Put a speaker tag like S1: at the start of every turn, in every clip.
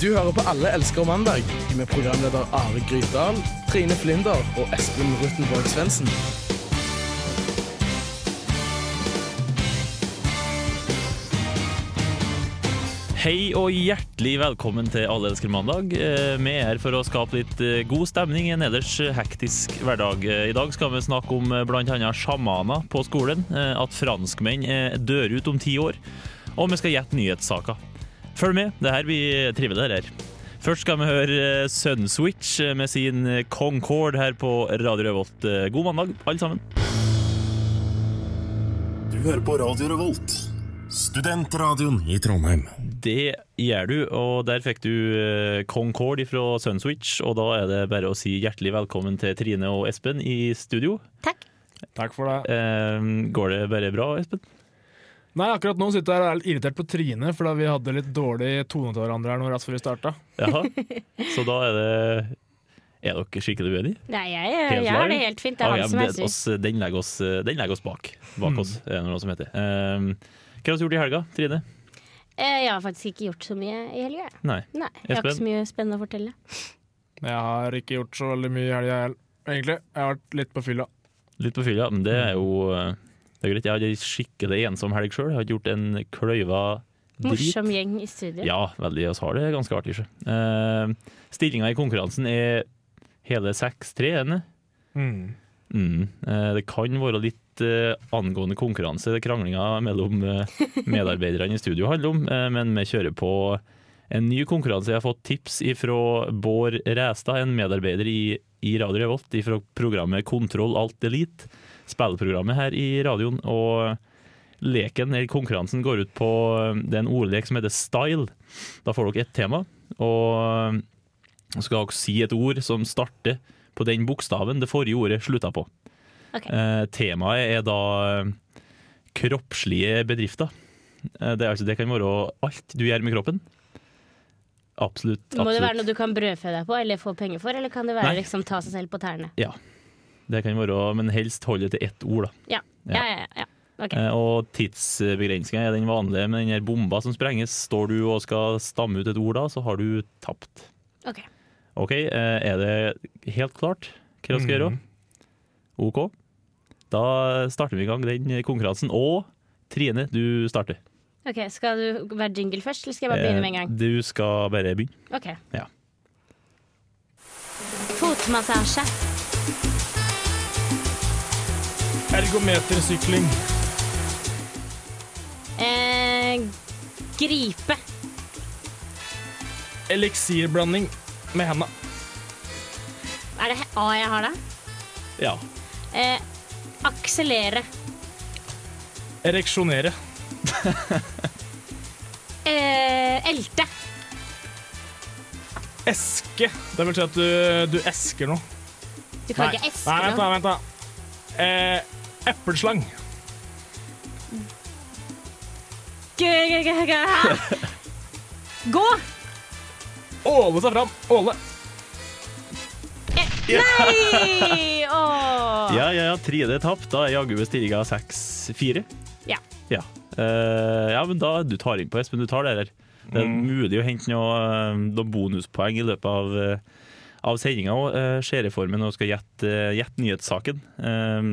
S1: Du hører på Alle elsker mandag med programleder Are Grytdal, Trine Flinder og Espen Ruttenborg Svendsen.
S2: Hei og hjertelig velkommen til Alle elsker mandag. Eh, Vi er her for å skape litt eh, god stemning i en ellers hektisk hverdag. Eh, I dag skal vi snakke om bl.a. sjamaner på skolen, eh, at franskmenn eh, dør ut om ti år, og vi skal gjette nyhetssaker. Følg med, det her blir trivelig. her. Først skal vi høre eh, Sunswitch eh, med sin eh, Concord her på Radio Revolt. God mandag, alle sammen.
S3: Du hører på Radio Revolt, studentradioen i Trondheim.
S2: Det gjør du, og der fikk du Concord fra Sunswitch. Og da er det bare å si hjertelig velkommen til Trine og Espen i studio.
S4: Takk.
S1: Takk for det.
S2: Går det bare bra, Espen?
S1: Nei, akkurat nå sitter jeg og er litt irritert på Trine, fordi vi hadde litt dårlig tone til hverandre her nå rett før vi starta.
S2: Jaha. Så da er det Er dere skikkelig uenige?
S4: Nei, jeg, jeg,
S2: Helt
S4: har det helt fint. Det er
S2: Ah,
S4: han
S2: ja,
S4: som er sur.
S2: den, legger oss, den legger oss bak. Bak oss, er det noe som heter. Eh, hva har du gjort i helga, Trine?
S4: Eh, Jeg har faktisk ikke gjort så mye i helga.
S2: Nei.
S4: Nei, jeg har ikke så mye spennende å fortelle.
S1: Jeg har ikke gjort så veldig mye i helga, heller. Egentlig. Jeg har vært litt på fylla.
S2: Litt på fylla, men det er jo eh, det er greit. Jeg hadde ei skikkelig ensom helg sjøl. Har gjort en kløyva drit.
S4: Morsom gjeng i studio.
S2: Ja, veldig. Vi har det ganske artig. Uh, Stillinga i konkurransen er hele 6-3, er den?
S1: Mm.
S2: Mm. uh, det kan være litt uh, angående konkurranse, det kranglinga mellom uh, medarbeiderne i studio handler om, eh, men vi kjører på en ny konkurranse. Jeg har fått tips fra Bård Ræstad, en medarbeider i, i Radio Revolt, fra programmet Kontroll Alt Elite, spillprogrammet her i radioen. og Leken, eller konkurransen går ut på det er en ordlek som heter style. Da får dere ett tema, og skal dere si et ord som starter på den bokstaven det forrige ordet slutta på.
S4: Ok.
S2: Eh, temaet er da eh, kroppslige bedrifter. Eh, det, altså, det kan være alt du gjør med kroppen. Absolutt.
S4: Må det være noe du kan brødfø deg på eller få penger for, eller kan det være
S2: Nei.
S4: liksom ta seg selv på tærne?
S2: Ja. Det kan være, men helst holde det til ett ord. da.
S4: Ja, ja, ja. ja. ja.
S2: Okay. og tidsbegrensninga er den vanlige med den her bomba som sprenges. Står du og skal stamme ut et ord da, så har du tapt.
S4: ok.
S2: OK, eh, er det helt klart hva vi skal gjøre? OK. Da starter vi i gang den konkurransen. Og Trine, du starter.
S4: Ok, Skal du være jingle først, eller skal jeg bare begynne med en gang?
S2: Eh, Du skal bare begynne.
S4: Ok.
S2: Ja.
S4: Fotmassasje.
S1: Ergometersykling.
S4: Eh, gripe.
S1: Eliksirblanding med henda.
S4: Er det A jeg har, da?
S2: Ja.
S4: Eh, akselere.
S1: Ereksjonere.
S4: Eh, elte.
S1: Eske. Det vil si at du, du esker noe.
S4: Du kan
S1: Nei.
S4: ikke eske
S1: Nei, vent da,
S4: noe.
S1: vent da. Eh, epleslang.
S4: Gå!
S1: Åle seg fram. Åle.
S4: Nei! Åh.
S2: Ja, ja, ja, Trine er tapt. Da er jaggu bestillinga 6-4.
S4: Ja.
S2: Ja. Eh, ja, men da du tar inn på Espen, du tar det der. Det er mulig å hente noe, eh, noen bonuspoeng i løpet av, eh, av sendinga òg. Uh, når jeg skal gjette uh, gjette nyhetssaken. Eh,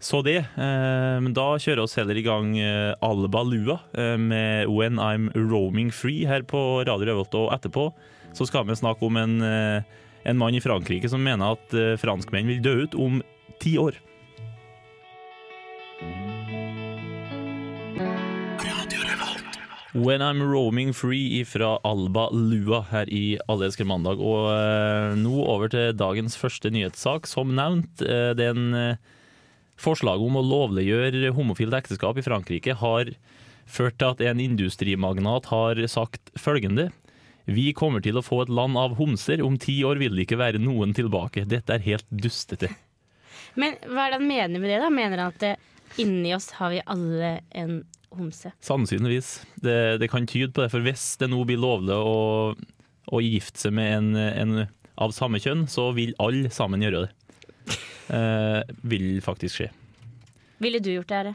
S2: så det. Eh, men da kjører oss heller i gang eh, Alba Lua eh, med When I'm Roaming Free her på Radio Revolt. Og etterpå så skal vi snakke om en, en mann i Frankrike som mener at franskmenn vil dø ut om ti år. When I'm Roaming Free fra Alba Lua her i Alle elsker mandag. Og nå over til dagens første nyhetssak. Som nevnt, det er en Forslaget om å lovliggjøre homofilt ekteskap i Frankrike har ført til at en industrimagnat har sagt følgende. Vi kommer til å få et land av homser. Om ti år vil det ikke være noen tilbake. Dette er helt dustete.
S4: Men hva er det han mener med det? da? Mener han at det, inni oss har vi alle en homse?
S2: Sannsynligvis. Det, det kan tyde på det, for hvis det nå blir lovlig å, å gifte seg med en, en av samme kjønn, så vil alle sammen gjøre det. Eh, vil faktisk skje.
S4: Ville du gjort det, Are?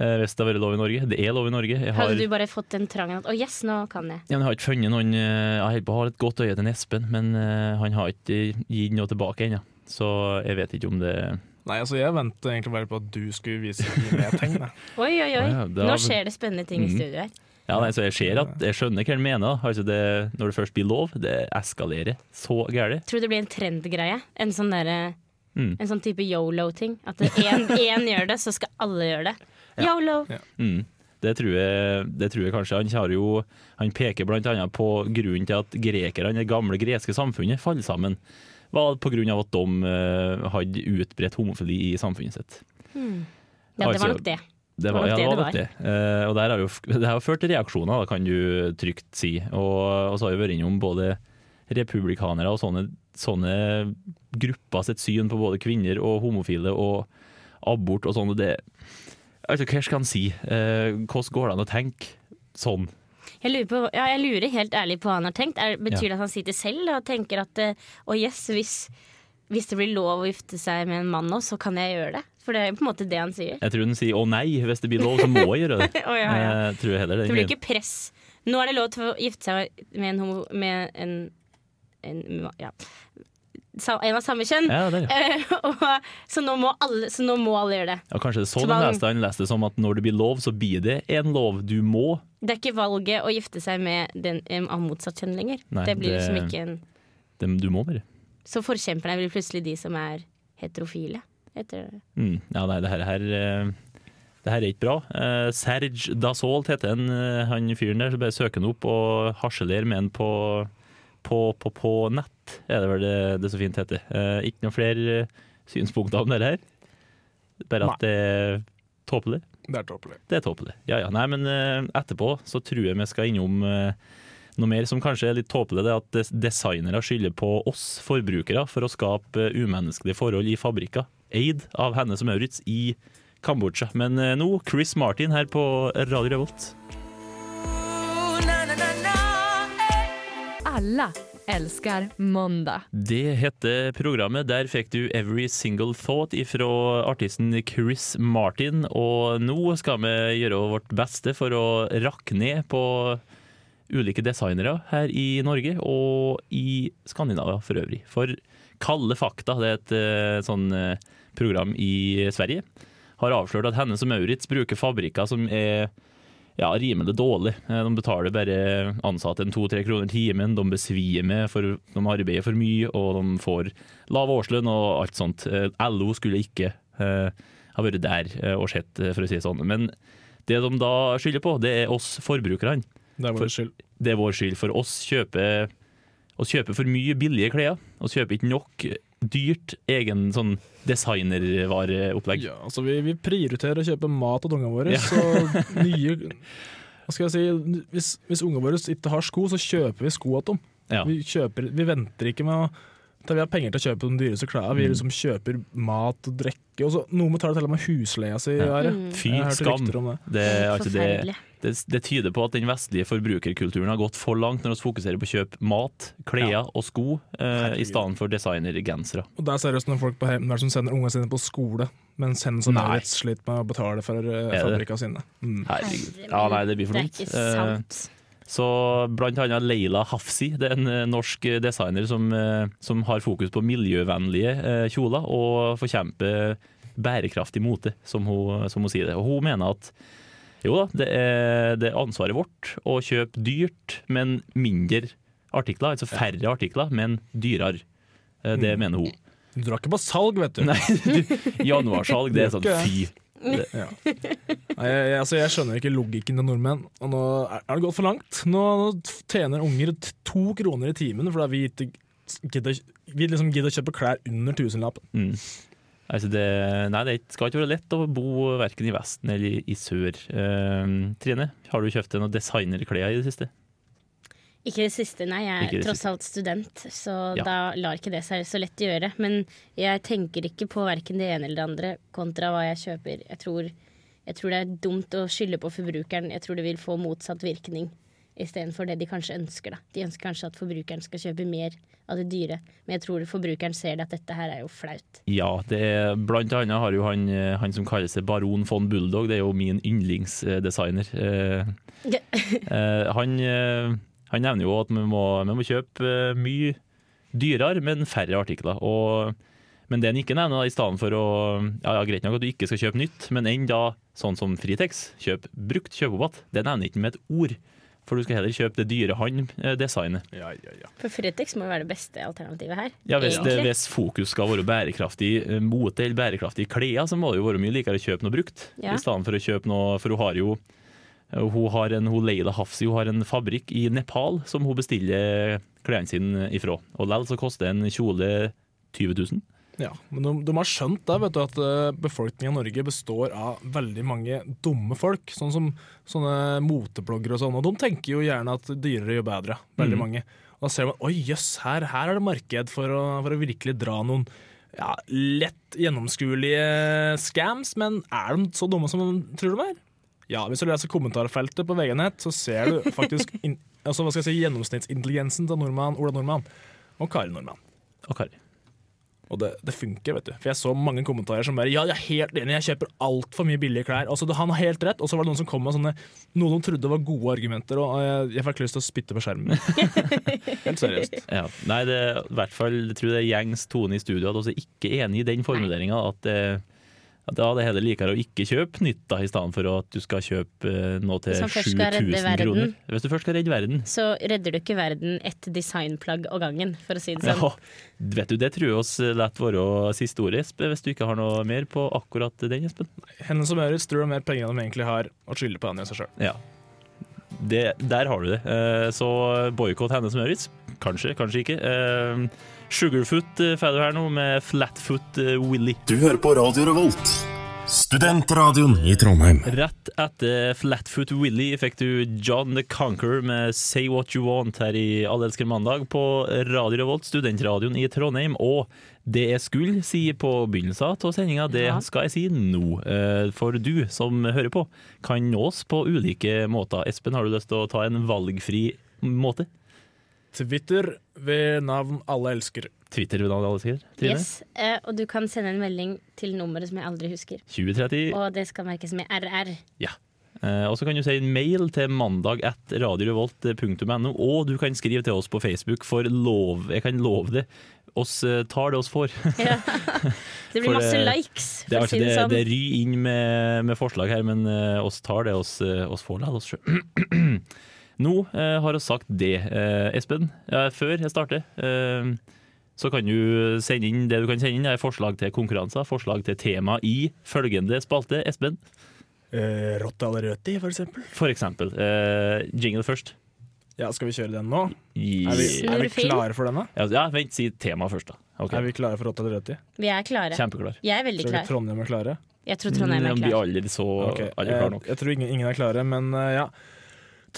S2: eh, hvis det har vært lov i Norge. Det er lov i Norge. Jeg har,
S4: Hadde du bare fått den trangen at 'å yes, nå kan jeg'?
S2: ja, men jeg har ikke funnet noen eh, Jeg holder på å ha et godt øye til Espen, men han har ikke gitt noe tilbake ennå. Så jeg vet ikke om det
S5: Nei, altså jeg venter egentlig bare på at du skulle vise mer tegn. jeg.
S4: Oi, oi, oi. Nå skjer det spennende ting i
S2: Mhm.
S4: studio her.
S2: Ja, nei, så jeg ser at Jeg skjønner hva han mener. Altså det, når det først blir lov, det eskalerer så gærent.
S4: Tror du det blir en trendgreie. En sånn derre
S2: Mm.
S4: En sånn type yolo-ting. At én gjør det, så skal alle gjøre det. Yolo!
S2: Mm. Det tror, jeg, det tror jeg kanskje. Han, har jo, han peker bl.a. på grunnen til at grekerne, det gamle greske samfunnet, faller sammen. Var av at de eh, hadde utbredt homofili i samfunnet sitt.
S4: Ja, det var
S2: Altså,
S4: nok det.
S2: Det var, ja, det var
S4: det
S2: det. Eh, og der har jo, det har jo ført til reaksjoner, da, kan du trygt si. Og, og så har vi vært innom både republikanere og sånne, sånne grupper sitt syn på både kvinner og homofile og abort og sånn. Det, altså, hva skal en si? Eh, hvordan går det an å tenke sånn?
S4: Jeg lurer, på, ja, jeg lurer helt ærlig på hva han har tenkt. Er, betyr det at han sitter selv og tenker at å å yes, hvis, hvis det blir lov å gifte seg med en mann nå, så kan jeg gjøre det? For det er på en måte det han sier.
S2: Jeg tror han sier å nei, hvis det blir lov, så må jeg gjøre det.
S4: oh, ja.
S2: Eh, tror jeg heller
S4: Det
S2: det.
S4: blir ikke press. Nå er det lov til å gifte seg med en, homo, med en, en ja. En av samme kjønn.
S2: Ja, det ja.
S4: Eh, og, så, nå må alle, så nå må alle gjøre det.
S2: ja, kanskje det er sånn
S4: Tvang.
S2: han leste Han leste det som at når det blir lov, så blir det en lov. Du må.
S4: Det er ikke valget å gifte seg med den av motsatt kjønn lenger.
S2: Nei,
S4: det blir
S2: det-
S4: liksom ikke en
S2: Det, du må bare.
S4: Så forkjemperne blir plutselig de som er heterofile. Heter det.
S2: Mm, ja, nei, det her, her eh, Det her er ikke bra. Uh, Serge Dassault heter han, han fyren der. Så bare søker han opp og harselerer med han på, på, på, på nett, er det vel det, det så fint heter. Eh, ikke noen flere eh, synspunkter om det her. Bare at det er tåpelig.
S5: Det er tåpelig.
S2: Det er tåpelig. Ja, ja. Nei, men eh, etterpå så tror jeg vi skal innom eh, noe mer som kanskje er litt tåpelig. Det er at designere skylder på oss forbrukere for å skape eh, umenneskelige forhold i fabrikker. Eid av Hennes og Maurits i Kambodsja. Men eh, nå Chris Martin her på Radio Revolt.
S6: Alla elsker mandag.
S2: Det heter programmet. Der fikk du Every Single Thought fra artisten Chris Martin. Og nå skal vi gjøre vårt beste for å rakke ned på ulike designere her i Norge og i Skandinavia for øvrig. For Kalde fakta, det er et eh, sånn eh, program i Sverige, har avslørt at Hennes og Maurits bruker fabrikker som er ja, rimelig dårlig. Eh, De betaler bare ansatte en to-tre kroner timen. De besvimer, for de arbeider for mye, og de får lav årslønn og alt sånt. Eh, LO skulle ikke eh, ha vært der og sett, for å si det sånn. Men det de da skylder på, det er oss forbrukerne.
S5: Det er vår skyld.
S2: Det er vår skyld, for oss kjøper, oss kjøper for mye billige klær. Vi kjøper ikke nok dyrt egen sånn designervareopplegg.
S5: Ja, altså vi, vi prioriterer å kjøpe mat til ungene våre,
S2: Ja.
S5: så nye Hva skal jeg si, hvis, hvis ungene våre ikke har sko, så kjøper vi sko til dem.
S2: Ja.
S5: Vi, kjøper, vi venter ikke med å da vi har penger til å kjøpe de dyreste klærne. Vi
S2: Mm.
S5: liksom kjøper mat og drikke. Og så, noen betaler til og med husleia si.
S2: Ja. Fy skam.
S5: det.
S2: Det, altså det,
S4: Forferdelig.
S2: Det, det tyder på at den vestlige forbrukerkulturen har gått for langt når vi fokuserer på å kjøpe mat, klær
S5: Ja.
S2: og sko eh, i stedet for designergensere.
S5: Og det er seriøst noen folk på hjem der som sender ungene sine på skole, mens sender
S2: Nei.
S5: Maurits sliter med å betale for uh,
S2: det?
S5: sine. Mm.
S2: Herregud. Ja, nei, det blir for
S4: Det er
S2: dumt.
S4: ikke
S2: Eh,
S4: sant.
S2: Så blant annet Leila Hafsi, det er en eh, norsk designer som, eh, som har fokus på miljøvennlige eh, kjoler og forkjemper bærekraftig mote, som hun, som hun sier det. Og hun mener at jo da, det er, det er ansvaret vårt å kjøpe dyrt, men mindre artikler. Altså færre artikler, men dyrere. Eh, Det
S5: Mm.
S2: mener hun.
S5: Du drar ikke på salg, vet du.
S2: Nei, januarsalg, det er sånn fy.
S5: Ja. Nei, jeg, altså, jeg skjønner ikke logikken til nordmenn. Og nå er er det gått for langt. Nå tjener unger to kroner i timen fordi vi ikke gidder, vi liksom gidder å kjøpe klær under tusenlappen.
S2: Mm. Altså det, nei, det skal ikke være lett å bo verken i Vesten eller i sør. Eh, Trine, har du kjøpt deg noen designerklær i det siste?
S4: Ikke det siste, nei. Jeg er tross alt student, så
S2: Ja.
S4: da lar ikke det seg så lett gjøre. Men jeg tenker ikke på verken det ene eller det andre kontra hva jeg kjøper. Jeg tror, jeg tror det er dumt å skylde på forbrukeren. Jeg tror det vil få motsatt virkning. Istedenfor det de kanskje ønsker. Da. De ønsker kanskje at forbrukeren skal kjøpe mer av det dyre, men jeg tror forbrukeren ser at dette her er jo flaut.
S2: Ja, det er, blant annet har jo han, eh, han som kaller seg Baron von Bulldog, det er jo min yndlingsdesigner. Eh,
S4: Ja.
S2: eh, han, eh, han nevner jo at vi må, vi må kjøpe eh, mye dyrere, men færre artikler. Og, men det han ikke nevner, da, i stedet for å ja, ja, Greit nok at du ikke skal kjøpe nytt, men enn da sånn som Fritex, kjøp brukt, kjøp. Det nevner ikke med et ord. For du skal heller kjøpe det dyre han designer.
S5: Ja, ja, ja.
S4: For Fretex må jo være det beste alternativet her.
S2: Ja, hvis, det, hvis fokus skal være bærekraftig eh, mote eller bærekraftige klær, så må det jo være mye likere å kjøpe noe brukt.
S4: Ja.
S2: I stedet for å kjøpe noe For hun har jo eh, hun har en, hun Leila Hafsi hun har en fabrikk i Nepal som hun bestiller klærne sine ifra. Og likevel så koster en kjole 20 000.
S5: Ja, men de, de har skjønt det, vet du, at eh, befolkningen i Norge består av veldig mange dumme folk. Sånn som sånne motebloggere og sånn. Og de tenker jo gjerne at dyrere gjør bedre. Veldig
S2: Mm.
S5: mange. Og da ser man oi jøss, her, her er det marked for å, for å virkelig dra noen ja, lett gjennomskuelige scams. Men er de så dumme som de tror de er? Ja, hvis du leser kommentarfeltet på VG-nett, så ser du faktisk in, altså, hva skal jeg si, gjennomsnittsintelligensen til nordmann, Ola Nordmann og Kari Nordmann.
S2: Og Kari.
S5: Og det, det funker, vet du. For jeg så mange kommentarer som bare Ja, jeg er helt enig, jeg kjøper altfor mye billige klær. Altså, Han har helt rett. Og så var det noen som kom med sånne Noen de trodde var gode argumenter, og jeg, jeg fikk lyst til å spytte på skjermen. helt seriøst.
S2: Ja. Nei, det er i hvert fall jeg tror det er gjengs tone i studio at vi er ikke enig i den formuleringa. At, at da er det heller likere å ikke kjøpe nytt, da, i stedet for at du skal kjøpe eh, noe til
S4: Hvis man først skal redde
S2: 7000 kroner. Hvis du først skal redde verden.
S4: Så redder du ikke verden ett designplagg av gangen, for å si det sånn.
S2: Ja, vet du, Det tror jeg oss lett være siste ordet, Espe, hvis du ikke har noe mer på akkurat den, Espen.
S5: Henne som høres, tror du mer penger enn de egentlig har, og skylder på andre enn seg sjøl.
S2: Ja. Det, der har du det. Eh, Så boikott Hennes Møritz. Kanskje, kanskje ikke. Sugarfoot eh, får du her nå, med Flatfoot eh, Willy.
S3: Du hører på Radio Revolt, studentradioen i Trondheim.
S2: Rett etter Flatfoot Willy fikk du John the Conqueror med Say What You Want her i Allelsker mandag på Radio Revolt, studentradioen i Trondheim. Og det jeg skulle si på begynnelsen av sendinga, det
S4: Ja.
S2: skal jeg si nå. Eh, For du som hører på, kan nås på ulike måter. Espen, har du lyst til å ta en valgfri måte?
S5: Twitter ved navn Alle elsker.
S2: Twitter ved navn Allelsker? Trine?
S4: Yes, eh, og du kan sende en melding til nummeret som jeg aldri husker.
S2: 2030.
S4: Og det skal merkes med RR.
S2: Ja. Eh, og så kan du sende en mail til mandag at radiorevolt.no, og du kan skrive til oss på Facebook, for lov, jeg kan love det. Oss eh, tar det oss får.
S4: Ja. Det
S2: For
S4: blir masse
S2: likes,
S4: likes,
S2: Det, er
S4: for å si
S2: det,
S4: det sånn.
S2: det ryr inn med, med forslag her, men eh, oss tar det oss, eh, oss får la oss sjøl. Nå eh, har vi sagt det. Eh, Espen, ja, før jeg starter, eh, så kan du sende inn det du kan sende inn. Det er forslag til konkurranser, forslag til tema i følgende spalte. Espen,
S5: Eh, Rotte eller røti, for eksempel.
S2: for eksempel. Eh, jingle først.
S5: Ja, skal vi kjøre den nå? Er vi, er vi klare for den, da?
S2: ja, ja, vent, si tema først, da. Okay.
S5: Er vi klare for Rotte eller røti?
S4: Vi er klare.
S2: Kjempeklar.
S4: Jeg er veldig
S5: Tror
S4: du.
S5: Trondheim er klare?
S4: Jeg tror Trondheim er
S2: klare blir
S4: klar.
S2: aldri så
S5: Ok,
S2: aldri klar
S5: eh,
S2: nok.
S5: Jeg tror ingen, ingen er klare, men uh, ja.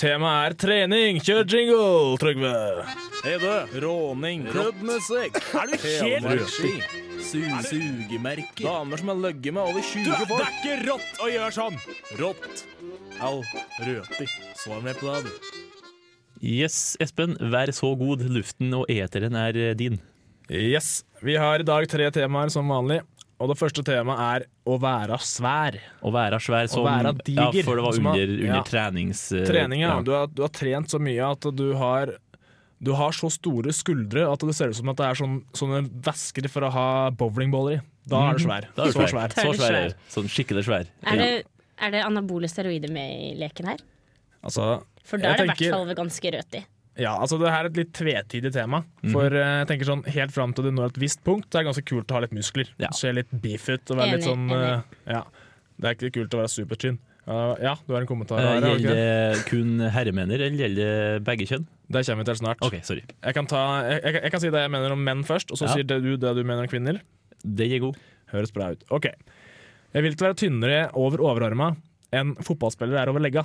S5: Temaet er trening. Kjør jingle, Trygve!
S1: Hei du, råning, klubbmusikk,
S5: Er du helt
S1: helmarski, su sugemerker, damer som har løgge med over 20 folk.
S5: Det er ikke rått å gjøre sånn!
S1: Rått, all røti. Svar meg på det, du.
S2: Yes, Espen, vær så god. Luften og eteren er eh, din.
S5: Yes, Vi har i dag tre temaer som vanlig. Og det første temaet er å være svær.
S2: Å være svær som
S5: være diger,
S2: Ja, for det var under, under
S5: ja.
S2: trenings... Uh,
S5: Trening, ja.
S2: ja.
S5: Du har, du har trent så mye at du har du har så store skuldre at det ser ut som at det er sånn, sånne væsker for å ha bowlingballer i. Da er du svær.
S2: Mm. er du
S5: så
S2: svær.
S5: svær.
S2: Så svær er du. Sånn skikkelig svær.
S4: Er det, er det anabole steroider med i leken her?
S5: Altså,
S4: For da er det i hvert fall ganske røti.
S5: Ja, altså det her er et litt tvetydig tema.
S2: Mhm.
S5: For eh, jeg tenker sånn, helt fram til du når et visst punkt, det er ganske kult å ha litt muskler.
S2: Ja.
S5: Se litt beef ut og være litt sånn eh, ja. Det er ikke kult å være supertynn. Uh, ja, du har en kommentar
S2: Eh,
S5: her? har
S2: Gjelder
S5: det?
S2: det kun herremenner, eller gjelder det begge kjønn?
S5: Det kommer vi til snart.
S2: OK, sorry.
S5: Jeg, kan ta, jeg, jeg, jeg kan si det jeg mener om menn først, og så
S2: Ja.
S5: sier du det du mener om kvinner.
S2: Den er god.
S5: Høres bra ut. Ok. Jeg vil ikke være tynnere over overarma enn fotballspillere er over legga.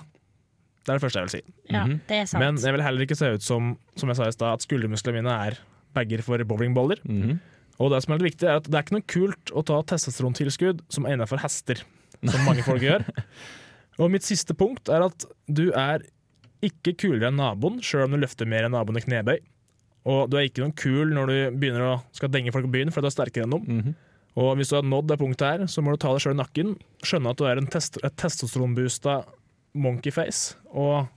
S5: Det er det første jeg vil si.
S4: Ja,
S2: Mhm.
S4: det er sant.
S5: Men jeg vil heller ikke se ut som som jeg sa i sted, at skuldermusklene mine er bager for bowlingboller.
S2: Mm -hmm.
S5: Og det som er litt viktig, er at det er ikke noe kult å ta testosterontilskudd som er innenfor hester, som mange folk gjør. Og mitt siste punkt er at du er ikke kulere enn naboen, sjøl om du løfter mer enn naboen i knebøy. Og du er ikke noen kul når du begynner å skal denge folk på byen fordi du er sterkere enn dem.
S2: Mhm.
S5: Og hvis du har nådd det punktet her, så må du ta deg sjøl i nakken, skjønne at du er en test et testosteronboosta monkeyface, og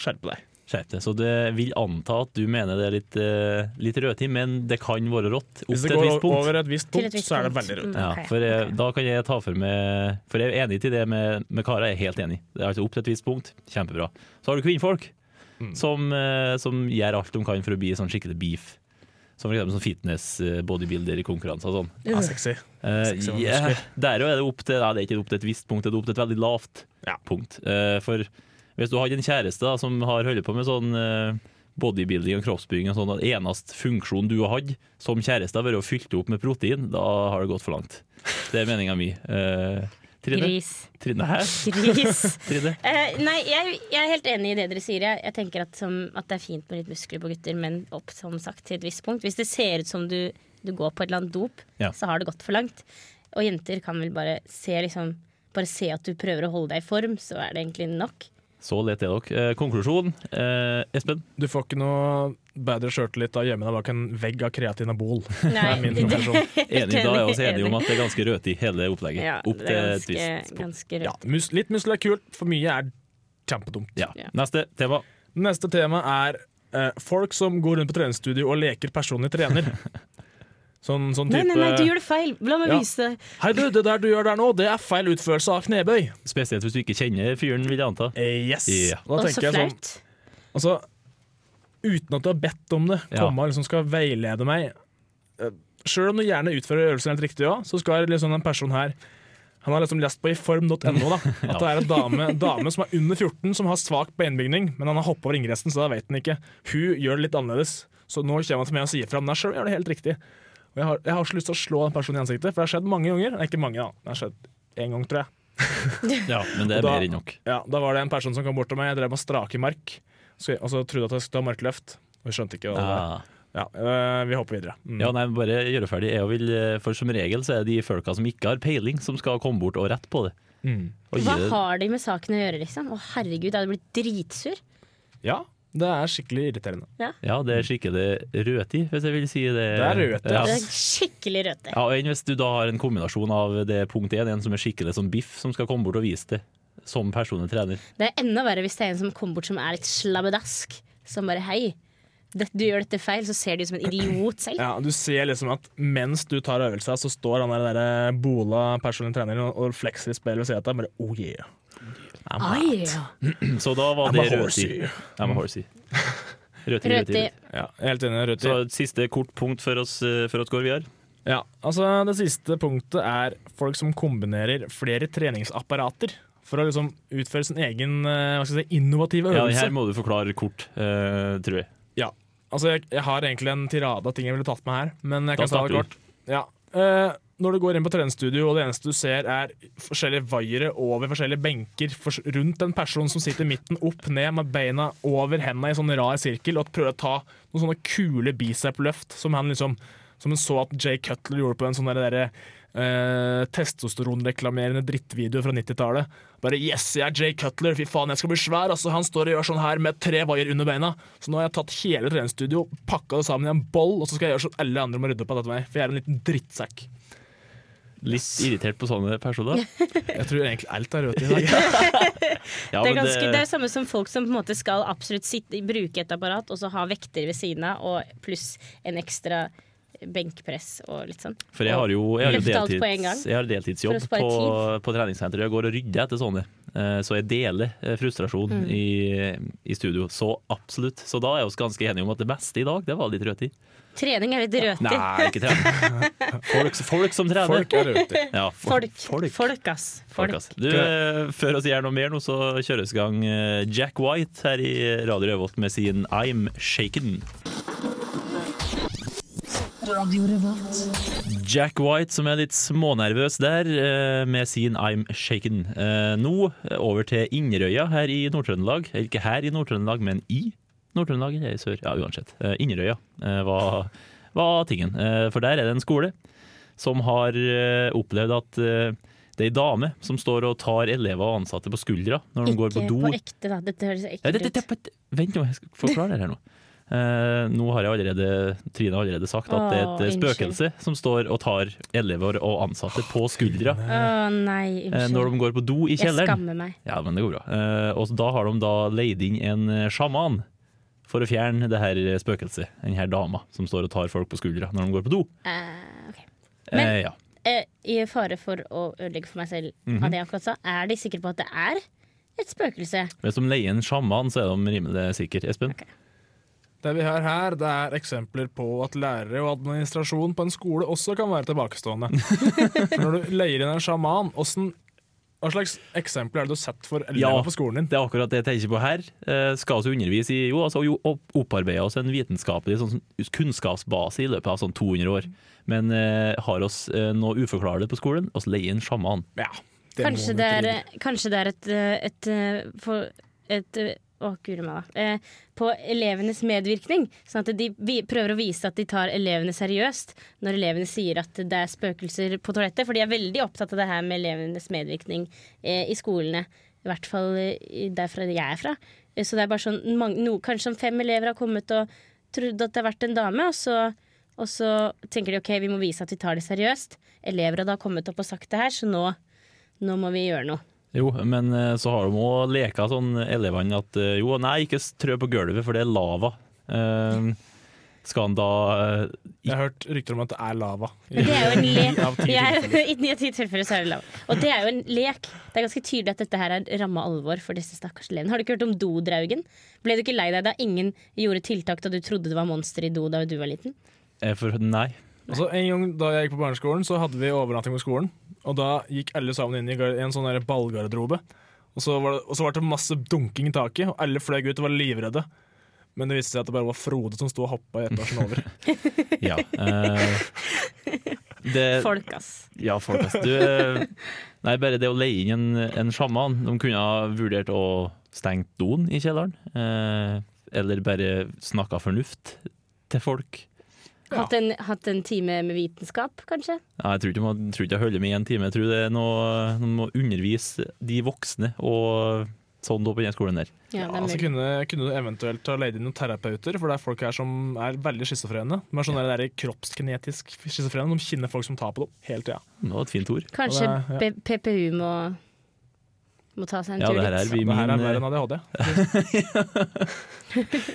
S5: skjerpe deg.
S2: Skjerp deg. Så det vil anta at du mener det er litt, uh, litt rødtid, men det kan være rått opp
S5: Hvis det
S2: til et
S5: går
S2: visst punkt.
S5: over et visst punkt,
S4: et visst
S5: så er det veldig rødt.
S4: Mm.
S2: Ja, for jeg, da kan jeg ta for meg For jeg er enig til det med, med Kara, Jeg er helt enig. Det er altså Opp til et visst punkt, kjempebra. Så har du kvinnfolk
S5: Mm.
S2: som, eh, som gjør alt de kan for å bli sånn skikkelig beef. Som for eksempel sånn fitness, eh, bodybuilder-konkurranser og sånn.
S5: Ja, sexy.
S2: Eh,
S5: Sexy
S2: ja, der er det opp til Nei, det er ikke opp til et visst punkt, det er opp til et veldig lavt
S5: Ja.
S2: punkt. Uh, for hvis du har en kjæreste da, som har holdt på med sånn uh, bodybuilding og kroppsbygging og sånn, at eneste funksjon du har hatt som kjæreste har vært å fylle opp med protein, da har det gått for langt. Det er meninga mi. Eh, Trine?
S4: Gris.
S2: Trine, her.
S4: Gris.
S2: Trine?
S4: Uh, nei, jeg, jeg er helt enig i det dere sier. Jeg, jeg tenker at, som, at det er fint med litt muskler på gutter, men opp som sagt til et visst punkt. Hvis det ser ut som du, du går på et eller annet dop,
S2: Ja.
S4: så har det gått for langt. Og jenter kan vel bare se, liksom, bare se at du prøver å holde deg i form, så er det egentlig nok.
S2: Så lett er dere. Eh, konklusjon, eh, Espen?
S5: Du får ikke noe bedre sjøltillit av å gjemme deg bak en vegg av kreatinabol. Det
S4: Nei,
S5: er min konklusjon.
S2: Enig, da er vi også enige om at det er ganske rødt i hele opplegget.
S4: Ja,
S2: Opp
S4: det
S2: til
S4: er
S2: et
S4: ganske,
S2: visst punkt.
S4: ganske
S5: Ja, mus litt muskel er kult, for mye er kjempedumt.
S2: Ja.
S4: Ja.
S2: Neste tema.
S5: Neste tema er uh, folk som går rundt på treningsstudio og leker personlig trener. Sånn, sånn
S4: Nei,
S5: type
S4: nei, nei, du gjør det feil! La meg
S5: Ja.
S4: vise.
S5: Hei, du, det der du gjør der nå, det er feil utførelse av knebøy.
S2: Spesielt hvis du ikke kjenner fyren, vil jeg anta.
S5: Eh, yes. Yeah.
S4: Og så
S5: flaut. jeg sånn
S4: flaut.
S5: Altså, uten at du har bedt om det, komme og liksom skal veilede meg. Sjøl Selv om du gjerne utfører øvelsen helt riktig òg, så skal liksom en person her Han har liksom lest på iform.no da, at det er en dame, dame som er under 14 som har svak beinbygning, men han har hoppa over ingressen, så da vet han ikke. Hun gjør det litt annerledes, så nå kommer han til meg og sier fra. Men jeg sjøl gjør det helt riktig. Og jeg har, jeg har så lyst til å slå den personen i ansiktet, for det har skjedd mange ganger. Nei, ikke mange, da. Det har skjedd én gang, tror jeg.
S2: Ja, men det er
S5: da-
S2: mer enn nok.
S5: Ja, Da var det en person som kom bort til meg, jeg drev med strake mark, så, og så trodde at jeg skulle ta markløft. Og jeg skjønte ikke hva det var.
S2: Ja.
S5: Ja, øh, vi hopper videre. Mm.
S2: Ja, nei, bare gjøre ferdig. Jeg vil, eh, for som regel så er det de folka som ikke har peiling, som skal komme bort og rette på det.
S5: Mm.
S2: Og
S4: Hva
S2: det.
S4: har de med saken å gjøre, liksom? Å herregud, jeg hadde blitt dritsur.
S5: ja, det er skikkelig irriterende.
S2: Ja, det er skikkelig røti, hvis jeg vil si det.
S5: Det er røti.
S2: Ja.
S4: Det er skikkelig røti.
S2: Ja, og enn hvis du da har en kombinasjon av det punkt én, en som er skikkelig som biff, som skal komme bort og vise det som personlig trener.
S4: Det er enda verre hvis det er en som kommer bort som er litt slabbedask. Som bare hei, du gjør dette feil, så ser du ut som en idiot selv.
S5: Ja, Du ser liksom at mens du tar øvelsa, så står han der, der Bola, personlig trener, og- og flekser i speilet ved siden av han Bare oh yeah. I'm
S4: ah,
S5: yeah.
S2: Så da var
S5: I'm
S2: det rødtid. I'm a horsey. Rødtid, rødtid.
S5: Ja, helt enig.
S2: Så siste kort punkt før oss, eh, før oss går videre.
S5: Ja, altså Det siste punktet er folk som kombinerer flere treningsapparater for å liksom utføre sin egen eh, si, innovative
S2: Ja, her må du forklare kort, uh, tror jeg.
S5: Ja, altså jeg, jeg har egentlig en tirade av ting jeg ville tatt med her, men jeg
S2: Da
S5: kan ta det kort. Ja. Uh, når du går inn på treningsstudio, og det eneste du ser er forskjellige vaiere over forskjellige benker for, rundt en person som sitter midten, opp ned med beina over hendene i sånn rar sirkel, og prøver å ta noen sånne kule bicep-løft som han liksom som han så at Jay Cutler gjorde på en sånn der, der, eh, testosteronreklamerende drittvideo fra 90-tallet. Bare 'yes, jeg er Jay Cutler, fy faen, jeg skal bli svær'. Altså, han står og gjør sånn her med tre vaier under beina. Så nå har jeg tatt hele treningsstudio, pakka det sammen i en boll, og så skal jeg gjøre sånn alle andre må rydde opp etter meg. For jeg er en liten drittsekk.
S2: Litt irritert på sånne personer.
S5: Jeg tror egentlig alt er rødt i dag.
S2: Ja,
S4: det, er ganske, det er samme som folk som på en måte skal absolutt sitte, bruke et apparat, og så ha vekter ved siden av, og pluss en ekstra benkpress og litt sånn.
S2: For jeg har jo, jeg har jo deltids, jeg har deltidsjobb på, på treningssenteret. Jeg går og rydder etter sånne. Eh, Så jeg deler eh, frustrasjon
S4: Mm.
S2: i, i studio. Så absolutt. Så da er vi oss ganske enige om at det beste i dag, det var litt rødt i.
S4: Trening er litt røti.
S2: Nei, ikke trening. Folk, folk som trener.
S5: Folk er rødt i.
S2: Ja,
S4: Folk.
S2: folk.
S4: Folk, ass.
S2: Folk,
S4: Folk.
S2: ass. Du, eh, før vi gjør noe mer nå, så kjøres i gang Jack White her i Radio Revolt med sin I'm Shaken. Jack White som er litt smånervøs der eh, med sin I'm Shaken. Eh, Nå over til Inderøya her i Nord-Trøndelag. Ikke her i Nord-Trøndelag, men i Nord-Trøndelag eller i sør. Ja, uansett. Eh, Inderøya eh, var, var tingen. For der er det en skole som har opplevd at Det er ei dame som står og tar elever og ansatte på skuldra når de går på
S4: Ikke på ekte, da. Dette høres ekkelt ut.
S2: Ja, vent nå, jeg skal forklare det her nå. Eh, nå har jeg allerede, Trine har allerede sagt at det er et spøkelse som står og tar elever og ansatte på skuldra
S4: Å nei,
S2: eh, når de går på do i kjelleren.
S4: Jeg skammer meg.
S2: Ja, men det går bra. Eh, og da har de da leid inn en sjaman for å fjerne det her spøkelset. En her dama som står og tar folk på skuldra når de går på do.
S4: Eh, Men
S2: Eh,
S4: Men-
S2: ja.
S4: Eh, I fare for å ødelegge for meg selv
S2: Mhm.
S4: av det jeg akkurat sa, er de sikre på at det er et spøkelse?
S2: Hvis de leier en sjaman, så er de rimelig sikre. Espen?
S5: Det vi har her, det er eksempler på at lærere og administrasjon på en skole også kan være tilbakestående. For når du leier inn en sjaman, hvordan, hva slags eksempler er det du sett for elever
S2: Ja.
S5: på skolen din?
S2: Det er akkurat det jeg tenker på her. Eh, skal vi undervise i jo, altså, jo, opparbeide oss en vitenskapelig sånn, kunnskapsbase i løpet av sånn 200 år. Men eh, har oss eh, noe uforklarlig på skolen, og så leier inn sjaman.
S5: Ja, det
S4: Kanskje det, er, kanskje det er et, et, et, et Å, guri malla. Eh, På elevenes medvirkning. Sånn at de prøver å vise at de tar elevene seriøst når elevene sier at det er spøkelser på toalettet. For de er veldig opptatt av det her med elevenes medvirkning eh, i skolene. I hvert fall eh, derfra jeg er fra. Så det er bare sånn no, Kanskje sånn fem elever har kommet og trodd at det har vært en dame, og så og så tenker de ok, vi må vise at vi tar det seriøst. Elever har da kommet opp og sagt det her, så nå, nå må vi gjøre noe.
S2: Jo, men eh, så har de òg leka sånn elevene at eh, jo, nei, ikke trø på gulvet, for det er lava. Um, skal han da uh,
S5: Jeg har hørt rykter om at det er lava.
S4: Det er jo en lek. I ni av ti tilfeller så er det lava. Og det er jo en lek. Det er ganske tydelig at dette her er ramma alvor for disse stakkars elevene. Har du ikke hørt om dodraugen? Ble du ikke lei deg da ingen gjorde tiltak da du trodde det var monster i do da du var liten?
S2: eh, for, Nei.
S5: Altså, en gang da jeg gikk på barneskolen, så hadde vi overnatting på skolen. Og da gikk alle sammen inn i en sånn der ballgarderobe. Og så var det, og så var det masse dunking i taket, og alle fløy ut og var livredde. Men det viste seg at det bare var Frode som sto og hoppa i etasjen over.
S2: Ja. eh, det,
S4: Folk, ass.
S2: Ja, folk, ass. Du, eh, nei, bare det å leie inn en, en sjaman. De kunne ha vurdert å stenge doen i kjelleren. Eh, eller bare snakka fornuft til folk.
S5: Ja.
S4: Hatt, en, hatt en time med vitenskap, kanskje?
S2: Ja, jeg tror ikke man tror ikke jeg holder med en time. Jeg tror det er noe Man må undervise de voksne og sånn på den skolen der.
S4: Ja,
S5: Ja,
S4: det
S5: altså kunne, kunne du eventuelt ha leid inn noen terapeuter, for det er folk her som er veldig schizofrene. De er sånne der kroppskinetisk schizofrene, de kjenner folk som tar på dem hele tida.
S2: Det var et fint ord.
S4: Kanskje
S5: det-
S4: ja. PPU må, må ta seg en
S2: Ja,
S4: tur
S2: det her
S4: dit.
S2: er vi
S5: Det her er
S2: min
S5: verre
S2: eh,
S5: enn ADHD.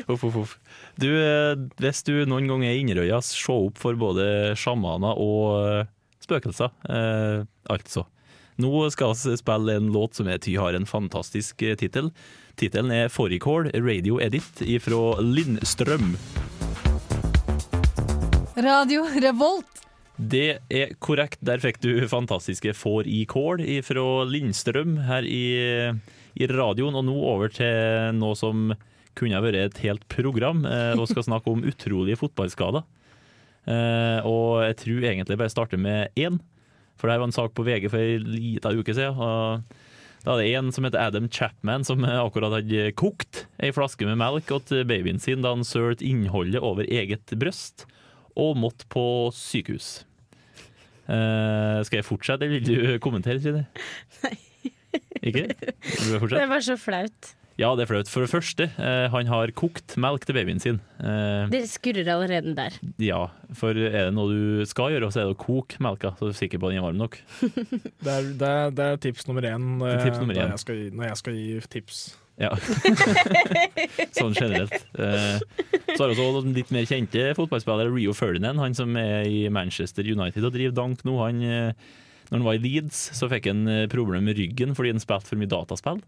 S2: Uff, uff, uff. Du, eh, hvis du noen gang er i Inderøya, se opp for både sjamaner og eh, spøkelser. Eh, altså. Nå skal vi spille en låt som jeg ty har en fantastisk eh, tittel. Tittelen er 'Fårikål Radio Edit' fra Lindstrøm.
S6: Radio Revolt.
S2: Det er korrekt. Der fikk du fantastiske får i kål fra Lindstrøm her i, i radioen. Og nå over til noe som kunne vært et helt program, eh, og skal snakke om utrolige fotballskader. Eh, og jeg tror egentlig bare starter med én, for det her var en sak på VG for en liten uke siden. Og da er det en som heter Adam Chapman, som akkurat hadde kokt ei flaske med melk til babyen sin da han sølte innholdet over eget bryst og måtte på sykehus. Eh, skal jeg fortsette, eller vil du kommentere, Trine?
S4: Nei.
S2: Ikke? Vil du
S4: Det er så flaut.
S2: Ja, det er flaut. For det første, uh, han har kokt melk til babyen sin. Uh,
S4: Det skurrer allerede der.
S2: ja, for er det noe du skal gjøre, så er det å koke melka, så du er sikker på at den er varm nok.
S5: Det er, det, er, det er tips nummer én når,
S2: tips nummer
S5: når,
S2: én.
S5: jeg skal gi, når jeg skal gi tips.
S2: Ja. sånn generelt. Eh, så har vi også litt mer kjente fotballspillere. Rio Ferdinand, han som er i Manchester United og driver dank nå. Han, eh, når han var i Leeds, så fikk han eh, problemer med ryggen fordi han spilte for mye dataspill.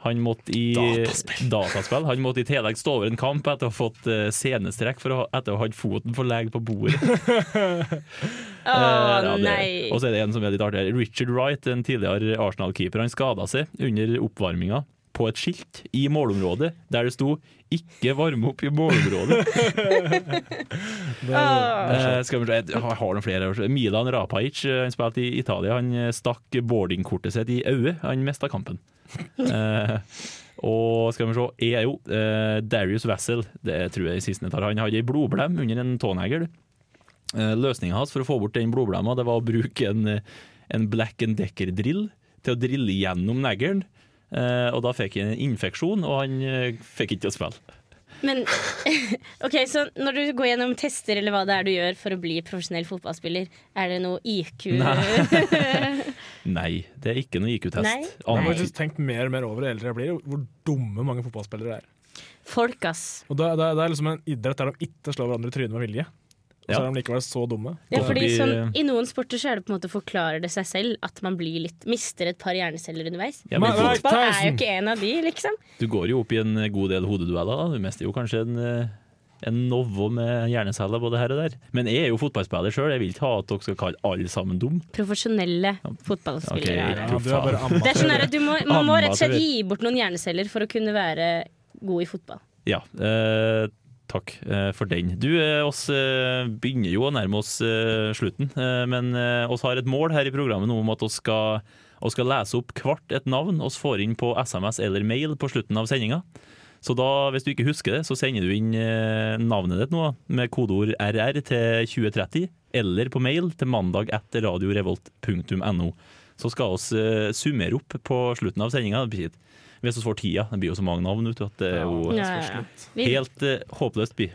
S2: Han måtte i
S5: Dataspill.
S2: dataspill. Han måtte i tillegg stå over en kamp etter å ha fått senestrekk for å, etter å ha hatt foten for lege på bordet.
S4: Å
S2: Eh, ja,
S4: nei!
S2: Og så er det en som er litt artig her. Richard Wright, en tidligere Arsenal-keeper, han skada seg under oppvarminga på et skilt i målområdet der det sto 'ikke varme opp i målområdet'. Eh, skal vi se, jeg har har noen flere. Milan Rapajic, eh, han spilte i Italia, han eh, stakk boardingkortet sitt i øyet. Han mista kampen. Eh, og skal vi se, er jo eh, Darius Wessel, det tror jeg siste tar. Han hadde ei blodblem under en tånegl. Eh, Løsninga hans for å få bort den blodblemma, det var å bruke en, en Black and Decker-drill til å drille gjennom neglen. Eh, og da fikk han en infeksjon, og han eh, fikk ikke til å spille.
S4: Men ok, så når du går gjennom tester eller hva det er du gjør for å bli profesjonell fotballspiller, er det noe IQ
S2: Nei, det er ikke noe IQ-test.
S5: Jeg har
S2: ikke
S5: faktisk tenkt mer og mer over det eldre jeg blir, hvor dumme mange fotballspillere er.
S4: Folk, ass.
S5: Og det, det, det er liksom en idrett der de ikke slår hverandre i trynet med vilje. Og så er de likevel så dumme.
S4: Ja, fordi sånn, I noen sporter så er det på en måte forklarer det seg selv at man blir litt, mister et par hjerneceller underveis.
S2: Ja, men.
S4: Fotball er jo ikke en av de, liksom.
S2: Du går jo opp i en god del hodedueller. Da. Du mister jo kanskje en, eh, en Novo med hjerneceller både her og der. Men jeg er jo fotballspiller sjøl, jeg vil ikke ha at dere skal kalle alle sammen dum.
S4: Profesjonelle fotballspillere. Okay.
S5: Ja, du er
S4: Det er sånn at du må, Man må rett og slett gi bort noen hjerneceller for å kunne være god i fotball.
S2: Ja, eh, takk eh, for den. Du, eh, oss eh, begynner jo å nærme oss slutten, men oss har et mål her i programmet nå om at oss skal, oss skal lese opp hvert et navn oss får inn på SMS eller mail på slutten av sendinga. Så da, hvis du ikke husker det, så sender du inn navnet ditt nå med kodeord RR til 2030, eller på mail til mandag etter radiorevolt.no. Så skal eh, summere opp på slutten av sendinga. Hvis vi får tida. Det blir jo så mange navn, vet du, at det er jo
S4: Ja, ja, ja.
S2: Helt uh, håpløst by.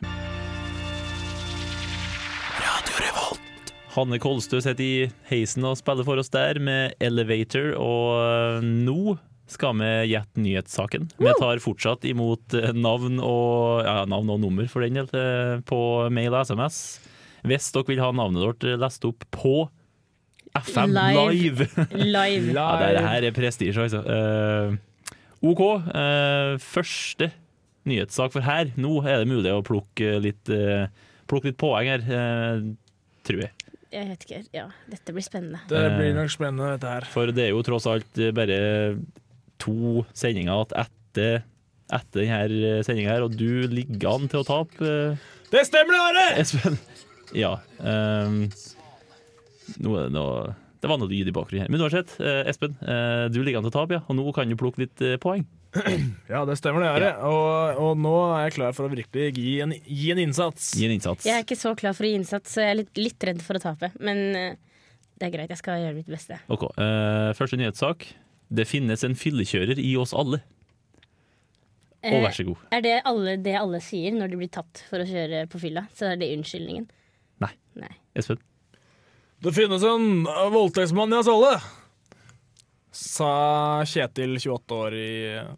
S2: Hanne Kolstø sitter i heisen og spiller for oss der med Elevator, og eh, nå skal vi gjette nyhetssaken. Vi tar fortsatt imot eh, navn og, ja, navn og nummer for den del på mail og SMS. Hvis dere vil ha navnet deres eh, lest opp på FM
S4: Live.
S2: live.
S4: live.
S2: Ja, det her er prestisje, altså. Eh, OK. eh, første nyhetssak for her. Nå er det mulig å plukke litt, eh, plukke litt poeng her, eh, tror jeg.
S4: Jeg vet ikke. Ja, dette blir spennende.
S5: Det blir nok spennende, dette her.
S2: For det er jo tross alt bare to sendinger at etter, etter denne sendinga her, og du ligger an til å tape, eh,
S5: Det stemmer, det, Are!
S2: Espen. Ja. ehm, nå er det noe Det var noe lyd i bakgrunnen her. Men uansett, eh, Espen, eh, du ligger an til å tape, ja. Og nå kan du plukke litt eh, poeng.
S5: Ja, det stemmer, det, Are. Og, og nå er jeg klar for å virkelig gi en, gi en innsats.
S2: Gi en innsats.
S4: Jeg er ikke så klar for å gi innsats, så jeg er litt, litt redd for å tape. Men eh, det er greit, jeg skal gjøre mitt beste.
S2: Ok, eh, Første nyhetssak. Det finnes en fyllekjører i oss alle. Og vær så god.
S4: Er det alle, det alle sier når de blir tatt for å kjøre på fylla? Så er det unnskyldningen?
S2: Nei.
S4: Nei.
S2: Espen?
S5: Det finnes en voldtektsmann i oss alle, sa Kjetil, 28 år, i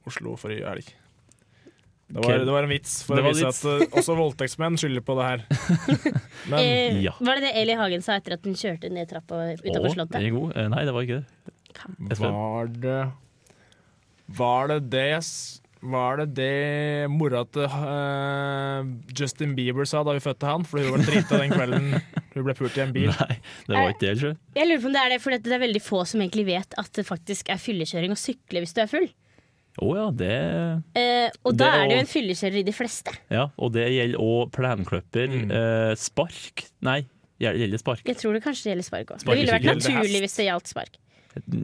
S5: Oslo forrige helg. Det var, det var en vits for
S2: Det
S5: å vise at uh, også voldtektsmenn skylder på det her. Men
S4: Eh,
S2: ja.
S4: Var det det Eli Hagen sa etter at hun kjørte ned trappa utafor Slottet?
S2: det god. Eh, Nei, det var ikke det. Espen?
S5: var det Var det det Var det det mora til uh, Justin Bieber sa da vi fødte han? Fordi hun var drita den kvelden hun ble pult i en bil.
S2: Nei, det var ikke det. tror jeg.
S4: Jeg lurer på om det er det, for det er veldig få som egentlig vet at det faktisk er fyllekjøring å sykle hvis du er full.
S2: Å ja, det
S4: Eh, og da
S2: det
S4: er det jo en fyllekjører i de fleste.
S2: Ja, og det gjelder òg plenkløpper,
S5: Mm.
S2: eh, spark Nei, gjel- gjelder spark.
S4: Jeg tror det kanskje gjelder spark òg. Det ville vært naturlig hvis det gjaldt spark.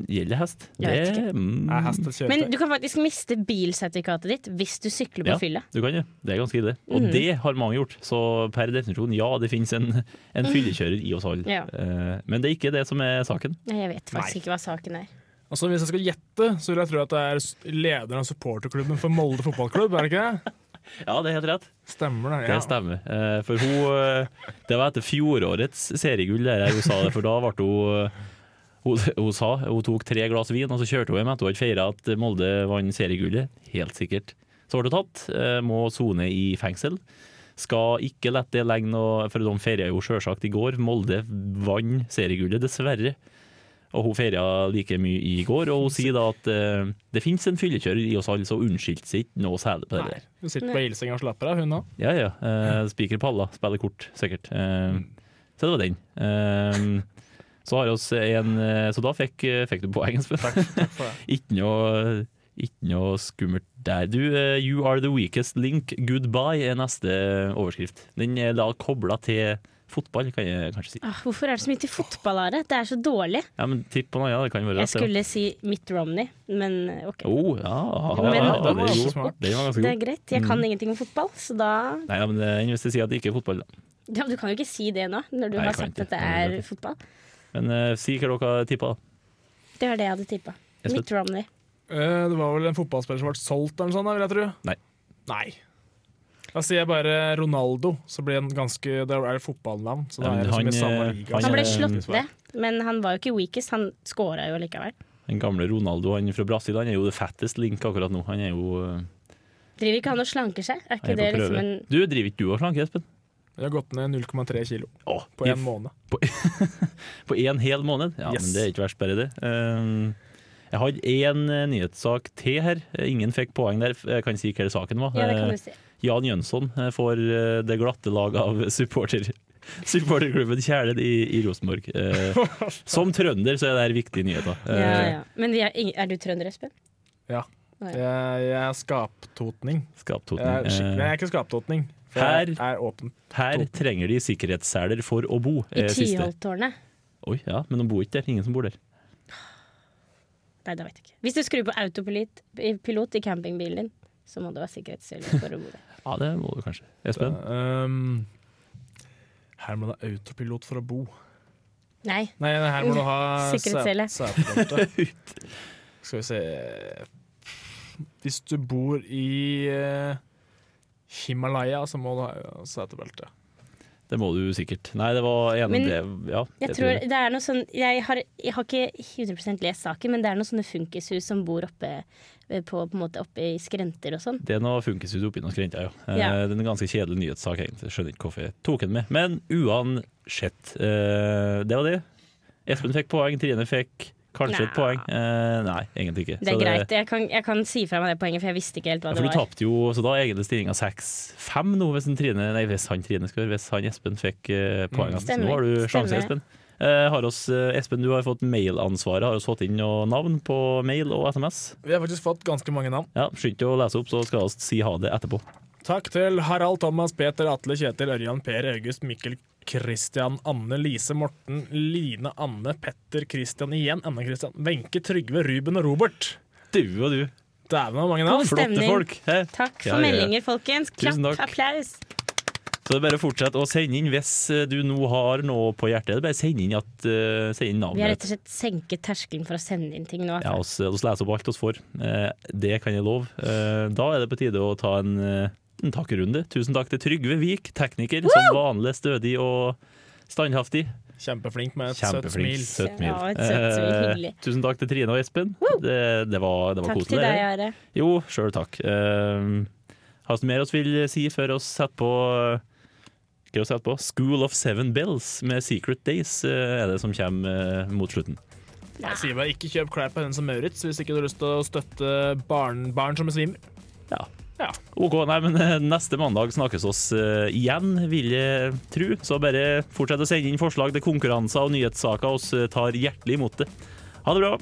S2: Gjelder hest.
S4: Jeg
S2: Det, mm,
S5: Er hest et
S4: Men du kan faktisk miste bilsertifikatet ditt hvis du sykler på
S2: Ja.
S4: fylle.
S2: du kan det. Det er ganske ille. Og
S4: Mm.
S2: det har mange gjort. Så per definisjon, ja, det finnes en, en fyllekjører i oss alle.
S4: Ja.
S2: Eh, men det er ikke det som er saken.
S4: Jeg vet faktisk
S5: Nei.
S4: ikke hva saken er.
S5: Altså, hvis jeg skal gjette, så vil jeg tro at det er lederen av supporterklubben for Molde fotballklubb. er det ikke det?
S2: Ja, det er helt rett.
S5: Stemmer det?
S2: Det stemmer. Eh, For hun eh, Det var etter fjorårets seriegull der hun sa det, for da ble hun hun, hun sa hun tok tre glass vin, og så kjørte hun hjem etter hun hadde feira at Molde vant seriegullet. Helt sikkert. Så ble hun tatt, eh, må sone i fengsel. Skal ikke la det legge noe For de feira jo sjølsagt i går. Molde vant seriegullet, dessverre. Og hun feira like mye i går, og hun sier da at uh, det fins en fyllekjører i oss alle, så unnskyldte seg ikke noe særlig på det der.
S5: Hun sitter på ilsenga og slapper av, hun òg.
S2: Ja, ja. Uh, Spiker palla, spiller kort, sikkert. Uh, så det var den. Eh, så har oss en eh, Så da fikk, fikk du poeng, Espen. ikke, noe, ikke noe skummelt der. Du, eh, You are the weakest link, goodbye er neste overskrift. Den er da kobla til fotball, kan jeg kanskje si.
S4: Ah, hvorfor er det så mye til fotball, Are? Det er så dårlig.
S2: Ja, men tipp på noe, ja, det kan være
S4: Jeg
S2: rett, ja.
S4: skulle si Mitt Romney, men eh, OK.
S2: Oh, ja, ja,
S4: Men-
S2: ja, det er
S5: smart.
S2: Den var ganske
S4: Det er greit. Jeg kan ingenting om fotball, så da
S2: Nei, ja, men er enn hvis jeg sier at det ikke er fotball, da.
S4: ja, men Du kan jo ikke si det nå, når du
S2: Nei,
S4: har sagt at det
S2: det
S4: er
S2: er
S4: fotball.
S2: Men uh, si hva dere tippa.
S4: Det var det jeg hadde tippa. Mitt Romney.
S5: Uh, det var vel en fotballspiller som ble solgt eller noe sånt, vil jeg tro.
S2: Nei.
S5: Nei. Da sier jeg bare Ronaldo, så blir han en ganske Det er et fotballnavn. Så da
S2: Ja,
S5: er det liksom
S2: han,
S5: i samme
S2: eh,
S5: liga.
S2: han
S4: Han ble slått ned, men han var jo ikke weakest. Han scora jo likevel.
S2: Den gamle Ronaldo han fra Brasil han er jo the fattest link akkurat nå. Han er jo
S4: Driver ikke han og slanker seg? Er ikke
S2: er
S4: det liksom en
S2: Du driver ikke du og slanker, Espen?
S5: Jeg har gått ned 0,3 kilo
S2: Åh,
S5: på
S2: én
S5: en måned.
S2: På én hel måned? Ja,
S5: Yes.
S2: men det er ikke verst, bare det. Um, jeg har én eh, nyhetssak til her. Eh, Ingen fikk poeng der. Jeg kan si hva saken var.
S4: Ja, det kan
S2: Eh,
S4: du si.
S2: Jan Jønsson eh, får eh, det glatte laget av supporter, supporterklubben Kjælen i, i Rosenborg. Eh, som trønder så er det her viktige nyheter. Eh,
S4: Ja, ja. Men er, er du trønder, Espen?
S5: Ja. Jeg, jeg er skaptotning.
S2: Skaptotning.
S5: Jeg er,
S2: Eh,
S5: jeg er ikke skaptotning.
S2: Her-
S5: er åpen.
S2: her trenger de sikkerhetsseler for å bo.
S4: I
S2: eh.
S4: Tyholttårnet?
S2: Oi, ja, men de bor ikke der. Ingen som bor der.
S4: Nei, det vet jeg ikke. Hvis du skrur på autopilot i- pilot i campingbilen din, så må du ha sikkerhetsseler for å bo der.
S2: Ja, det må du kanskje. Espen?
S5: Um, her må du ha autopilot for å bo.
S4: Nei.
S5: Nei, her må du ha
S4: Sikkerhetssele.
S5: Skal vi se Hvis du bor i eh, Himalaya, så må du ha setebelte.
S2: Det må du sikkert. Nei, det var en
S4: Men
S2: det, ja,
S4: Jeg
S2: jeg,
S4: tror det er noe sånn Jeg har, jeg har ikke 100% lest saken, men det er noen sånne funkishus som bor oppe eh, på, på en måte oppe i skrenter og sånn.
S2: Det er noe funkishus oppi noen skrenter, ja. Eh,
S4: Ja.
S2: Det er en ganske kjedelig nyhetssak, egentlig. Skjønner ikke hvorfor jeg tok den med. Men uansett, eh, det var det. Espen fikk poeng, Trine fikk kanskje et poeng. Eh, nei, egentlig ikke.
S4: Det er
S2: Så
S4: greit. Jeg kan, jeg kan si fra meg det poenget, for jeg visste ikke helt hva
S2: Ja,
S4: det
S2: for du
S4: var.
S2: tapte jo, så da er egentlig stillinga 6-5 nå, hvis, en Trine, nei, hvis han Trine skal Hvis han Espen fikk eh, poeng.
S5: Mm.
S2: Nå har du sjanse. Espen. Eh, har oss, eh, Espen, du har fått mailansvaret. Har vi fått inn noe navn på mail og SMS?
S5: Vi har faktisk fått ganske mange navn.
S2: Ja, Skynd deg å lese opp, så skal vi si ha det etterpå.
S5: Takk til Harald, Thomas, Peter, Atle, Kjetil, Ørjan, Per, August, Mikkel, Christian, Anne, Lise, Morten, Line, Anne, Petter, Christian igjen, Anne Christian, Wenche, Trygve, Ruben og Robert.
S2: Du og du.
S5: Dæven, så var mange navn.
S4: God
S2: Flotte
S4: stemning.
S2: folk.
S4: Takk for
S2: Ja,
S4: meldinger, folkens. Klapp, applaus.
S2: Så det er bare å fortsette å sende inn hvis eh, du nå har noe på hjertet. Det er bare send inn, at, uh, send inn
S4: Vi har rett og slett senket terskelen for å sende inn ting nå.
S2: Ja, oss, oss leser opp alt oss får. Uh, det kan jeg love. Uh, da er det på tide å ta en, eh, en takkrunde. Tusen takk til Trygve Vik, tekniker. Som vanlig stødig og standhaftig.
S5: Kjempeflink med et søtt smil.
S2: Søtt smil.
S4: Ja, et søtt smil,
S2: Eh, tusen takk til Trine og Espen. Det, det var, det var
S4: Takk
S2: koselig.
S4: til deg,
S2: det.
S4: Are.
S2: Jo, sjøl takk. Eh, har vi mer oss vil si før vi setter på hva vi setter på? School of Seven Bells med Secret Days eh, er det som kommer eh, mot slutten.
S5: Jeg sier bare ikke kjøp klær på Hennes og Maurits hvis ikke du har lyst til å støtte barn, barn som besvimer.
S2: Ja.
S5: Ja.
S2: OK, nei, men eh, neste mandag snakkes oss eh, igjen, vil jeg tro. Så bare fortsett å sende inn forslag til konkurranser og nyhetssaker. oss eh, tar hjertelig imot det. Ha det bra.